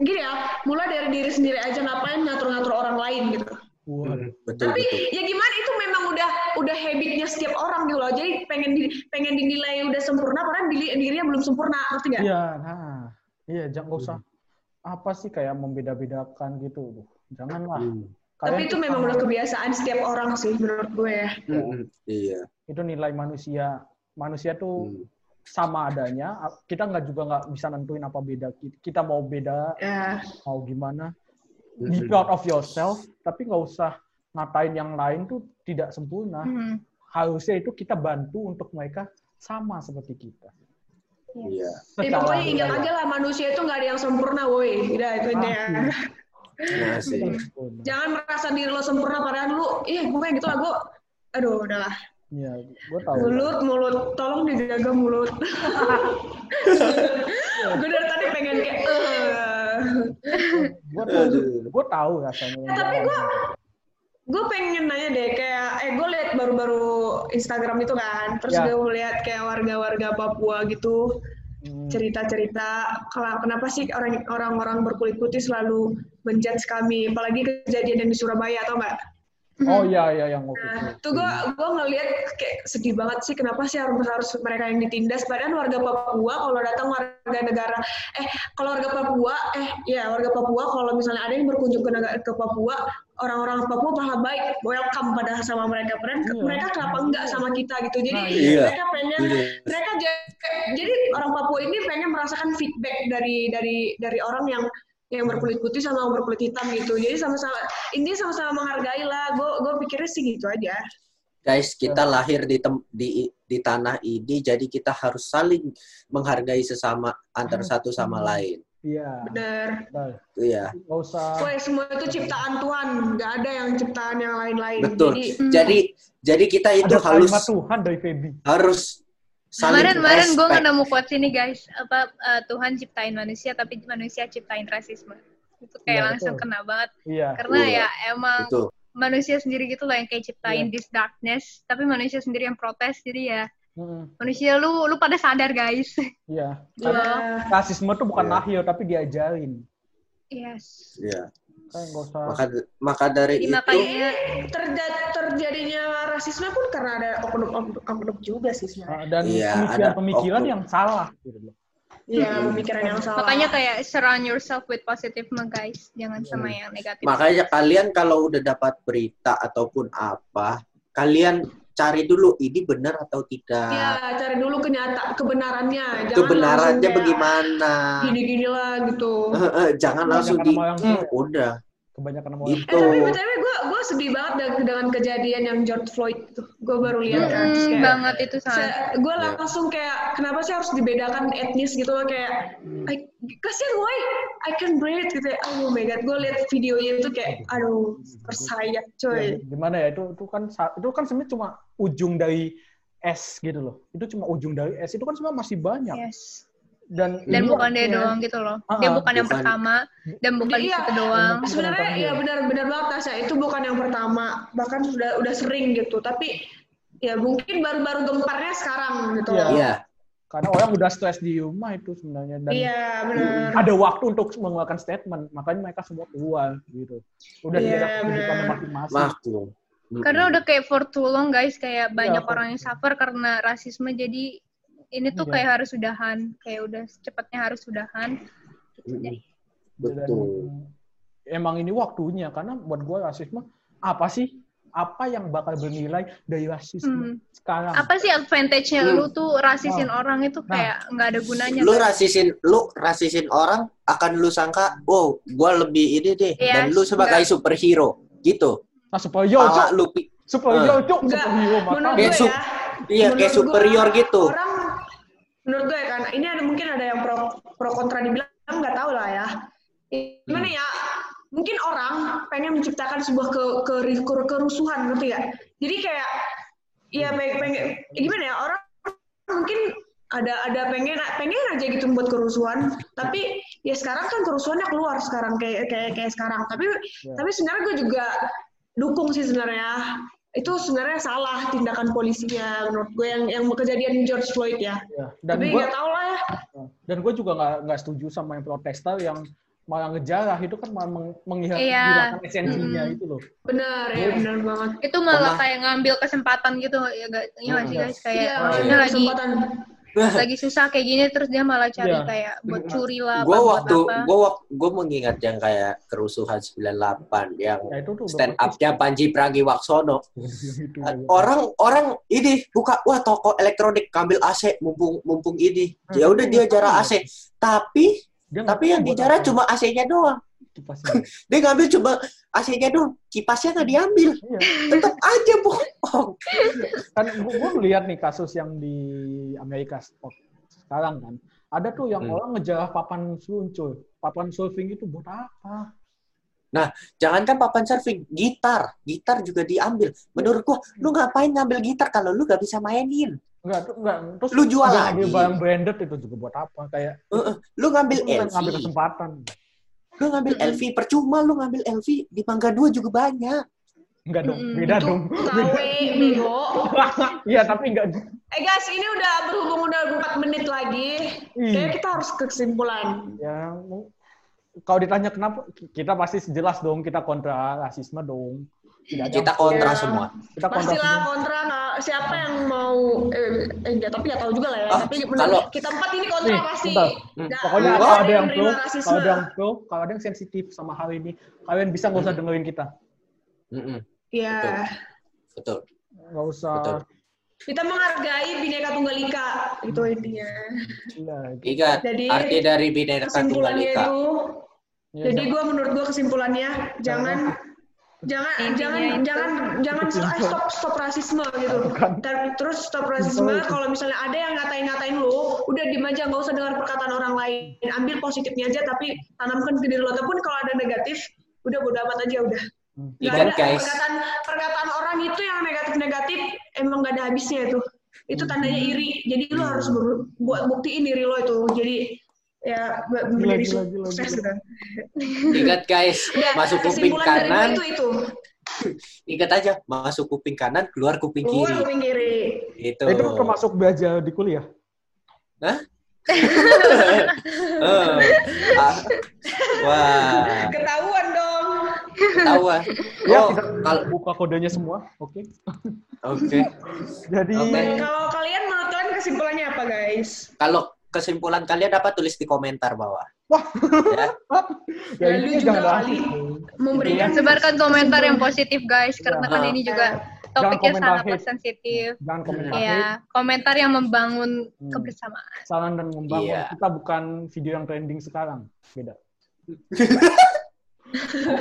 Speaker 1: gini ya, mulai dari diri sendiri aja. Ngapain ngatur-ngatur orang lain gitu.
Speaker 2: Waduh.
Speaker 3: Betul
Speaker 1: Tapi
Speaker 3: betul.
Speaker 1: ya gimana itu memang udah udah habitnya setiap orang gitu loh. Jadi pengen di, pengen dinilai udah sempurna, padahal diri, dirinya belum sempurna, ngerti nggak?
Speaker 2: Iya, nah. Iya, jangan nggak usah apa sih kayak membeda-bedakan gitu. Duh, Janganlah.
Speaker 3: Hmm.
Speaker 1: Tapi
Speaker 2: Kalian
Speaker 1: itu
Speaker 2: tuh
Speaker 1: memang
Speaker 2: sama-
Speaker 1: udah kebiasaan setiap orang sih menurut gue ya.
Speaker 3: Hmm, Iya.
Speaker 2: itu nilai manusia manusia tuh
Speaker 3: Hmm.
Speaker 2: sama adanya kita nggak juga nggak bisa nentuin apa beda kita, mau beda
Speaker 1: Ya,
Speaker 2: mau gimana
Speaker 3: Hmm.
Speaker 2: be proud of yourself tapi nggak usah ngatain yang lain tuh tidak sempurna
Speaker 4: Hmm.
Speaker 2: harusnya itu kita bantu untuk mereka sama seperti kita
Speaker 3: Iya.
Speaker 1: Eh,
Speaker 2: Secara
Speaker 1: pokoknya ingat aja lah manusia itu nggak ada yang sempurna, woi. Udah itu
Speaker 2: Ah,
Speaker 1: ya.
Speaker 3: Nah (laughs) sih.
Speaker 2: Sempurna.
Speaker 1: Jangan merasa diri lo sempurna padahal lu, ih gue gitu lah gue. Aduh, udahlah.
Speaker 2: Iya, gue tahu.
Speaker 1: Mulut, mulut. Tolong dijaga mulut. (laughs) gue dari tadi pengen kayak, eh.
Speaker 2: Gue tahu, gue tahu rasanya.
Speaker 1: Eh, tapi gue gue pengen nanya deh kayak eh gue liat baru-baru Instagram itu kan terus
Speaker 2: Ya.
Speaker 1: gue lihat kayak warga-warga Papua gitu cerita-cerita kalau kenapa sih orang orang-orang berkulit putih selalu menjudge kami? Apalagi kejadian yang di Surabaya atau enggak
Speaker 2: Oh iya iya yang waktu itu.
Speaker 1: Nah, tuh gue gue ngeliat kayak sedih banget sih kenapa sih harus harus mereka yang ditindas padahal warga Papua kalau datang warga negara eh kalau warga Papua eh ya warga Papua kalau misalnya ada yang berkunjung ke negara ke Papua orang-orang Papua malah baik welcome pada sama mereka padahal
Speaker 2: Iya.
Speaker 1: mereka kenapa enggak sama kita gitu jadi
Speaker 2: Nah,
Speaker 3: iya.
Speaker 1: mereka pengen
Speaker 3: Iya.
Speaker 1: mereka ja- jadi orang Papua ini pengen merasakan feedback dari dari dari orang yang yang berkulit putih sama yang berkulit hitam gitu jadi sama-sama ini sama-sama menghargai lah gue gue pikirnya sih gitu aja
Speaker 3: Guys, kita lahir di, tem- di di tanah ini, jadi kita harus saling menghargai sesama antar satu sama lain.
Speaker 2: Iya.
Speaker 1: bener
Speaker 2: Betul.
Speaker 3: Iya,
Speaker 2: usah.
Speaker 1: Woi semua itu ciptaan Tuhan nggak ada yang ciptaan yang lain-lain
Speaker 3: betul.
Speaker 1: jadi
Speaker 3: Jadi jadi kita itu
Speaker 2: Ada
Speaker 3: harus
Speaker 2: Tuhan dari Feby.
Speaker 3: harus
Speaker 4: Kemarin kemarin gue nemu quotes ini guys apa eh, Tuhan ciptain manusia tapi manusia ciptain rasisme itu kayak
Speaker 2: Iya,
Speaker 4: langsung
Speaker 2: betul.
Speaker 4: kena banget
Speaker 2: Iya.
Speaker 4: karena
Speaker 3: Iya.
Speaker 4: ya emang
Speaker 3: Betul.
Speaker 4: manusia sendiri gitu loh yang kayak ciptain
Speaker 2: Iya.
Speaker 4: this darkness tapi manusia sendiri yang protes jadi ya
Speaker 2: Mm-mm.
Speaker 4: manusia lu lu pada sadar guys
Speaker 2: Iya. (laughs)
Speaker 1: ya,
Speaker 2: Karena rasisme tuh bukan
Speaker 3: Iya.
Speaker 2: lahir tapi diajarin.
Speaker 4: yes
Speaker 3: Iya.
Speaker 2: Kan nggak usah.
Speaker 3: Maka maka dari
Speaker 4: Jadi
Speaker 3: itu
Speaker 4: makanya
Speaker 1: terja- terjadinya rasisme pun karena ada oknum-oknum oknum juga sih sebenarnya
Speaker 2: Ah, dan
Speaker 3: Iya,
Speaker 2: pemikiran
Speaker 3: ada
Speaker 2: pemikiran
Speaker 3: oknum.
Speaker 2: yang salah gitu loh.
Speaker 1: Iya, pemikiran yang salah.
Speaker 4: Makanya kayak surround yourself with positive guys, jangan sama yang negatif.
Speaker 3: Makanya kalian kalau udah dapat berita ataupun apa, kalian cari dulu ini benar atau tidak.
Speaker 1: Iya, cari dulu kenyata kebenarannya. Jangan
Speaker 3: Kebenarannya
Speaker 1: langsung kayak
Speaker 3: bagaimana?
Speaker 1: Gini-gini lah gitu.
Speaker 3: Eh, eh, jangan langsung di "Hmm, udah
Speaker 2: Kebanyakan sama
Speaker 1: Eh
Speaker 3: gitu.
Speaker 1: tapi gue gue sedih banget dengan, dengan kejadian yang George Floyd itu. Gue baru lihat kan. Terus
Speaker 4: Hmm,
Speaker 1: kayak,
Speaker 4: banget itu sangat.
Speaker 1: gue
Speaker 3: Ya.
Speaker 1: langsung kayak kenapa sih harus dibedakan etnis gitu loh kayak I, kasihan gue I can breathe gitu ya. oh my god gue lihat videonya itu kayak aduh tersayat coy
Speaker 2: Ya, gimana ya itu itu kan itu kan sebenarnya cuma ujung dari es gitu loh. Itu cuma ujung dari es. Itu kan sebenarnya masih banyak.
Speaker 4: Yes.
Speaker 2: Dan
Speaker 4: Dan bukan dia
Speaker 1: Iya.
Speaker 4: doang gitu loh.
Speaker 2: Ah,
Speaker 4: Dia
Speaker 2: ah.
Speaker 4: bukan yang
Speaker 3: Bukan.
Speaker 4: pertama dan bukan di
Speaker 1: Iya.
Speaker 4: situ doang.
Speaker 1: sebenarnya ya benar-benar banget Tasya itu bukan yang pertama bahkan sudah udah sering gitu tapi ya mungkin baru-baru gemparnya sekarang gitu
Speaker 2: Iya.
Speaker 1: loh.
Speaker 3: Iya.
Speaker 2: Karena orang udah stres di rumah itu sebenarnya dan
Speaker 1: Iya benar.
Speaker 2: ada waktu untuk mengeluarkan statement makanya mereka semua keluar gitu udah
Speaker 1: Iya, benar.
Speaker 2: masing-masing.
Speaker 4: Karena udah kayak for too long guys, kayak banyak
Speaker 2: for-
Speaker 4: orang yang suffer karena rasisme jadi ini tuh
Speaker 2: Iya.
Speaker 4: kayak harus udahan, kayak udah cepatnya harus udahan. Gitu.
Speaker 2: Dan
Speaker 3: Betul.
Speaker 2: emang ini waktunya karena buat gue rasisme apa sih apa yang bakal bernilai dari rasisme
Speaker 4: Hmm.
Speaker 2: sekarang
Speaker 4: Apa sih advantage-nya
Speaker 3: Hmm.
Speaker 4: lu tuh rasisin
Speaker 2: Nah.
Speaker 4: orang itu kayak nggak ada gunanya.
Speaker 3: Lu
Speaker 4: guys.
Speaker 3: rasisin, lu rasisin orang akan lu sangka, wow, gua lebih ini deh,
Speaker 4: Iya,
Speaker 3: dan lu sebagai
Speaker 4: enggak.
Speaker 3: superhero, gitu.
Speaker 2: nah superior
Speaker 3: Pala
Speaker 2: cok
Speaker 3: lu, Eh.
Speaker 2: cok
Speaker 1: Enggak,
Speaker 2: superhero
Speaker 1: menurut
Speaker 2: makanya
Speaker 3: Kayak
Speaker 1: gue
Speaker 3: su-
Speaker 1: ya
Speaker 3: iya kayak superior gitu.
Speaker 1: Orang menurut gue kan ini ada mungkin ada yang pro pro kontra dibilang nggak tahu lah ya. Gimana
Speaker 3: Hmm.
Speaker 1: ya? Mungkin orang pengen menciptakan sebuah ke, ke, ke- kerusuhan ngerti ya. Jadi kayak ya
Speaker 3: Hmm.
Speaker 1: pengen, pengen gimana ya orang mungkin ada ada pengen pengen aja gitu membuat kerusuhan tapi ya sekarang kan kerusuhannya keluar sekarang kayak kayak kayak sekarang tapi
Speaker 2: Ya.
Speaker 1: tapi sebenarnya gue juga dukung sih sebenarnya itu sebenarnya salah tindakan polisinya menurut gue yang yang kejadian George Floyd ya
Speaker 2: Ya, dan
Speaker 1: tapi nggak tahu lah ya
Speaker 2: dan gue juga nggak nggak setuju sama yang protester yang malah ngejarah itu kan malah meng, menghilangkan
Speaker 4: Iya.
Speaker 2: esensinya
Speaker 4: Mm.
Speaker 2: itu loh
Speaker 1: benar ya benar banget
Speaker 4: itu malah
Speaker 3: Pernah.
Speaker 4: kayak ngambil kesempatan gitu ya gak, iya nggak sih
Speaker 3: Hmm.
Speaker 4: guys kayak
Speaker 1: Iya,
Speaker 4: oh,
Speaker 3: iya.
Speaker 4: lagi
Speaker 1: kesempatan (laughs)
Speaker 4: lagi susah kayak gini terus dia malah cari
Speaker 2: Iya.
Speaker 4: kayak buat curi lah
Speaker 3: Gue
Speaker 4: apa, buat
Speaker 3: waktu,
Speaker 4: apa.
Speaker 3: gue gue mengingat yang kayak kerusuhan 98 yang
Speaker 2: ya itu tuh
Speaker 3: stand up-nya Panji Pragiwaksono. (laughs)
Speaker 2: itu,
Speaker 3: Orang orang ini buka wah toko elektronik ngambil AC mumpung mumpung ini. Ya udah dia jarah AC. Tapi
Speaker 2: Dia
Speaker 3: tapi yang
Speaker 2: apa
Speaker 3: cuma AC-nya doang.
Speaker 2: kipasnya. (laughs)
Speaker 3: Dia ngambil cuma AC-nya doang. Kipasnya nggak diambil.
Speaker 2: Iya.
Speaker 3: Tetap aja bohong.
Speaker 2: kan gue melihat nih kasus yang di Amerika oh, sekarang kan ada tuh yang
Speaker 3: Hmm.
Speaker 2: orang ngejarah papan seluncur papan surfing itu buat apa
Speaker 3: Jangankan papan surfing, gitar, gitar juga diambil. Menurut gua, lu ngapain ngambil gitar kalau lu gak bisa mainin?
Speaker 2: Enggak tuh enggak. Terus
Speaker 3: Lu jual lagi.
Speaker 2: ngambil barang branded itu juga buat apa? Kayak
Speaker 3: Lu ngambil LV,
Speaker 2: ngambil kesempatan.
Speaker 3: Lu ngambil. LV percuma, lu ngambil LV di Mangga 2 juga banyak.
Speaker 2: enggak dong
Speaker 4: Mm-mm,
Speaker 2: beda dong.
Speaker 1: KW bego. (laughs)
Speaker 2: Iya tapi enggak.
Speaker 1: Eh guys ini udah berhubung udah 4 menit lagi.
Speaker 2: Ih.
Speaker 1: kayak kita harus ke kesimpulan.
Speaker 2: Ya kalau ditanya kenapa kita pasti jelas dong kita kontra rasisme dong tidak ada
Speaker 3: Kita kontra
Speaker 1: Iya.
Speaker 3: semua.
Speaker 2: kita kontra
Speaker 1: pastilah
Speaker 2: semua.
Speaker 1: kontra nggak siapa yang mau eh, eh enggak tapi nggak tahu juga lah ya
Speaker 3: Ah,
Speaker 1: tapi
Speaker 3: kalau-
Speaker 1: menurut kita empat ini kontra
Speaker 2: Nih,
Speaker 1: pasti
Speaker 2: bentar.
Speaker 3: Hmm.
Speaker 1: Nggak
Speaker 2: Pokoknya kalau ada yang pro, kalau ada yang pro, kalau ada yang sensitif sama hal ini, kalian bisa nggak usah dengerin kita.
Speaker 3: Mm-mm,
Speaker 1: ya
Speaker 3: Betul.
Speaker 2: Nggak usah.
Speaker 3: Betul.
Speaker 1: kita menghargai bineka tunggal ika itu intinya
Speaker 2: Iya, gitu.
Speaker 3: Ingat,
Speaker 1: Jadi,
Speaker 3: arti dari Bineka Tunggal Ika.
Speaker 1: itu
Speaker 2: Ya,
Speaker 1: jadi gue menurut gue kesimpulannya jangan jangan
Speaker 4: Intinya
Speaker 1: jangan
Speaker 4: itu.
Speaker 1: jangan jangan ah, stop stop rasisme gitu.
Speaker 2: Bukan.
Speaker 1: Dan terus stop rasisme. kalau misalnya ada yang ngatain ngatain lu udah diem aja nggak usah dengar perkataan orang lain. Ambil positifnya aja tapi tanamkan ke diri lo. Ataupun kalau ada negatif udah bodo amat aja udah.
Speaker 2: Hmm.
Speaker 1: Nggak
Speaker 3: Ingat,
Speaker 1: ada
Speaker 3: guys.
Speaker 1: perkataan perkataan orang itu yang negatif negatif emang gak ada habisnya itu. Itu tandanya iri. Jadi lu harus ber- buat buktiin diri lo itu. Jadi ya menjadi
Speaker 2: gila, gila,
Speaker 1: sukses
Speaker 2: gila.
Speaker 1: gitu
Speaker 3: Ingat guys,
Speaker 1: Udah, (laughs)
Speaker 3: masuk kuping kanan,
Speaker 1: itu itu (laughs)
Speaker 3: ingat aja, masuk kuping kanan, keluar kuping
Speaker 1: keluar
Speaker 3: kiri.
Speaker 1: kuping kiri
Speaker 3: Gitu.
Speaker 2: Itu termasuk belajar di kuliah.
Speaker 3: Eh, (laughs) ah, Wah,
Speaker 1: ketahuan dong
Speaker 3: tahu ah.
Speaker 2: Ya,
Speaker 3: Oh,
Speaker 2: kita
Speaker 3: kalau
Speaker 2: buka kodenya semua. Oke.
Speaker 3: oke.
Speaker 2: Jadi
Speaker 3: Oke.
Speaker 1: kalau kalian menurut kalian kesimpulannya apa guys
Speaker 3: Kalau kesimpulan kalian apa tulis di komentar bawah.
Speaker 2: Wah.
Speaker 3: Ya.
Speaker 2: ya (laughs)
Speaker 1: Ya,
Speaker 2: ini
Speaker 1: juga
Speaker 2: langsung.
Speaker 1: memberikan
Speaker 4: Sebarkan komentar yang positif guys, karena kan
Speaker 3: Iya.
Speaker 4: ini juga topiknya
Speaker 2: komentar
Speaker 4: sangat
Speaker 2: hate.
Speaker 4: sensitif.
Speaker 2: Jangan komentar hate.
Speaker 4: Ya, komentar yang membangun
Speaker 2: Hmm.
Speaker 4: kebersamaan.
Speaker 2: saran dan membangun.
Speaker 3: Iya.
Speaker 2: Kita bukan video yang trending sekarang. Beda. (laughs)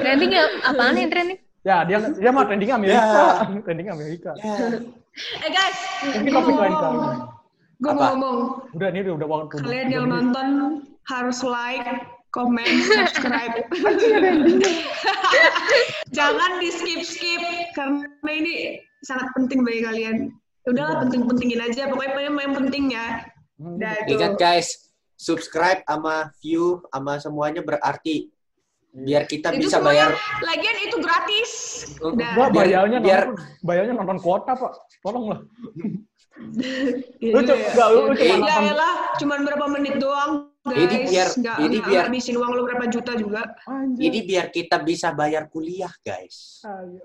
Speaker 4: Trending ya apaan nih trending?
Speaker 2: Ya, dia dia mah trending Amerika. (laughs) trending Amerika.
Speaker 3: Ya.
Speaker 1: Eh guys, gue
Speaker 2: topik lain kali.
Speaker 1: Gue mau ngomong.
Speaker 2: Udah ini udah udah waktu.
Speaker 1: Kalian yang nonton harus like, comment, (laughs) subscribe. (laughs) Jangan di skip skip karena ini sangat penting bagi kalian. Udahlah penting-pentingin aja. Pokoknya yang, penting ya.
Speaker 2: Hmm,
Speaker 1: Udah itu.
Speaker 3: Ingat guys, subscribe sama view sama semuanya berarti biar kita
Speaker 1: Itu
Speaker 3: bisa
Speaker 1: semuanya-
Speaker 3: bayar
Speaker 1: Lagian itu gratis. Udah.
Speaker 3: Biar-
Speaker 2: bayarnya
Speaker 3: biar-
Speaker 2: nonton, bayarnya nonton kuota, Pak. Tolonglah.
Speaker 1: Iya
Speaker 2: Lu
Speaker 1: juga
Speaker 2: cu-
Speaker 1: ya.
Speaker 2: enggak, lu cuma
Speaker 1: Ya
Speaker 2: nonton.
Speaker 1: elah, cuman berapa menit doang, guys.
Speaker 3: Jadi biar-
Speaker 1: nggak,
Speaker 3: jadi
Speaker 1: nggak
Speaker 3: biar-
Speaker 1: ngabisin uang lu berapa juta juga.
Speaker 2: Anjir.
Speaker 3: Jadi biar kita bisa bayar kuliah, guys.
Speaker 2: Ayo.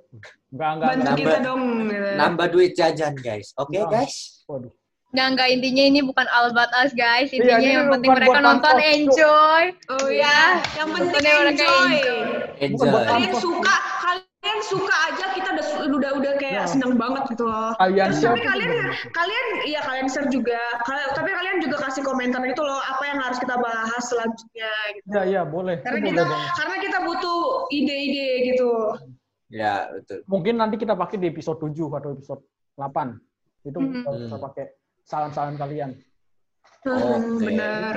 Speaker 2: Enggak, enggak,
Speaker 1: Bantu.
Speaker 3: Nambah-
Speaker 1: kita dong. gitu.
Speaker 3: Nambah duit jajan, guys. Oke,
Speaker 2: Nah.
Speaker 3: guys?
Speaker 2: Waduh.
Speaker 4: Nah, enggak intinya ini bukan all about us guys. Intinya
Speaker 2: ini
Speaker 4: yang penting mereka
Speaker 2: buat
Speaker 4: nonton enjoy.
Speaker 1: Oh iya, yang penting enjoy.
Speaker 2: Buat
Speaker 3: Enjoy.
Speaker 1: Kalian suka, kalian suka aja kita udah udah udah kayak
Speaker 2: Ya.
Speaker 1: seneng banget gitu loh.
Speaker 2: Kalian
Speaker 1: Terus
Speaker 2: share
Speaker 1: tapi kalian
Speaker 2: gimana?
Speaker 1: kalian iya kalian share juga. Kal- tapi kalian juga kasih komentar gitu loh apa yang harus kita bahas selanjutnya gitu.
Speaker 2: Ya, ya, boleh.
Speaker 1: Karena
Speaker 2: Itu
Speaker 1: kita
Speaker 2: boleh banget.
Speaker 1: karena kita butuh ide-ide gitu.
Speaker 3: Ya, betul.
Speaker 2: Mungkin nanti kita pakai di episode 7 atau episode 8. Itu
Speaker 4: Hmm.
Speaker 2: kita bisa pakai saran-saran kalian.
Speaker 1: Hmm,
Speaker 3: Oke.
Speaker 1: benar.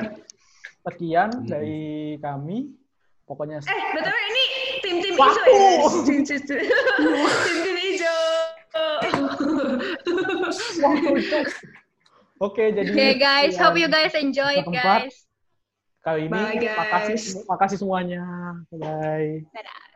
Speaker 2: Sekian
Speaker 3: Hmm.
Speaker 2: dari kami. Pokoknya
Speaker 1: Eh, btw ini tim-tim
Speaker 2: Waduh.
Speaker 1: hijau ya guys. Tim-tim hijau.
Speaker 2: Oke, jadi
Speaker 4: Oke guys,
Speaker 2: sekian
Speaker 4: hope you guys enjoy it guys.
Speaker 2: Kali ini
Speaker 1: Bye, guys.
Speaker 2: makasih makasih semuanya. Bye.
Speaker 4: Dadah.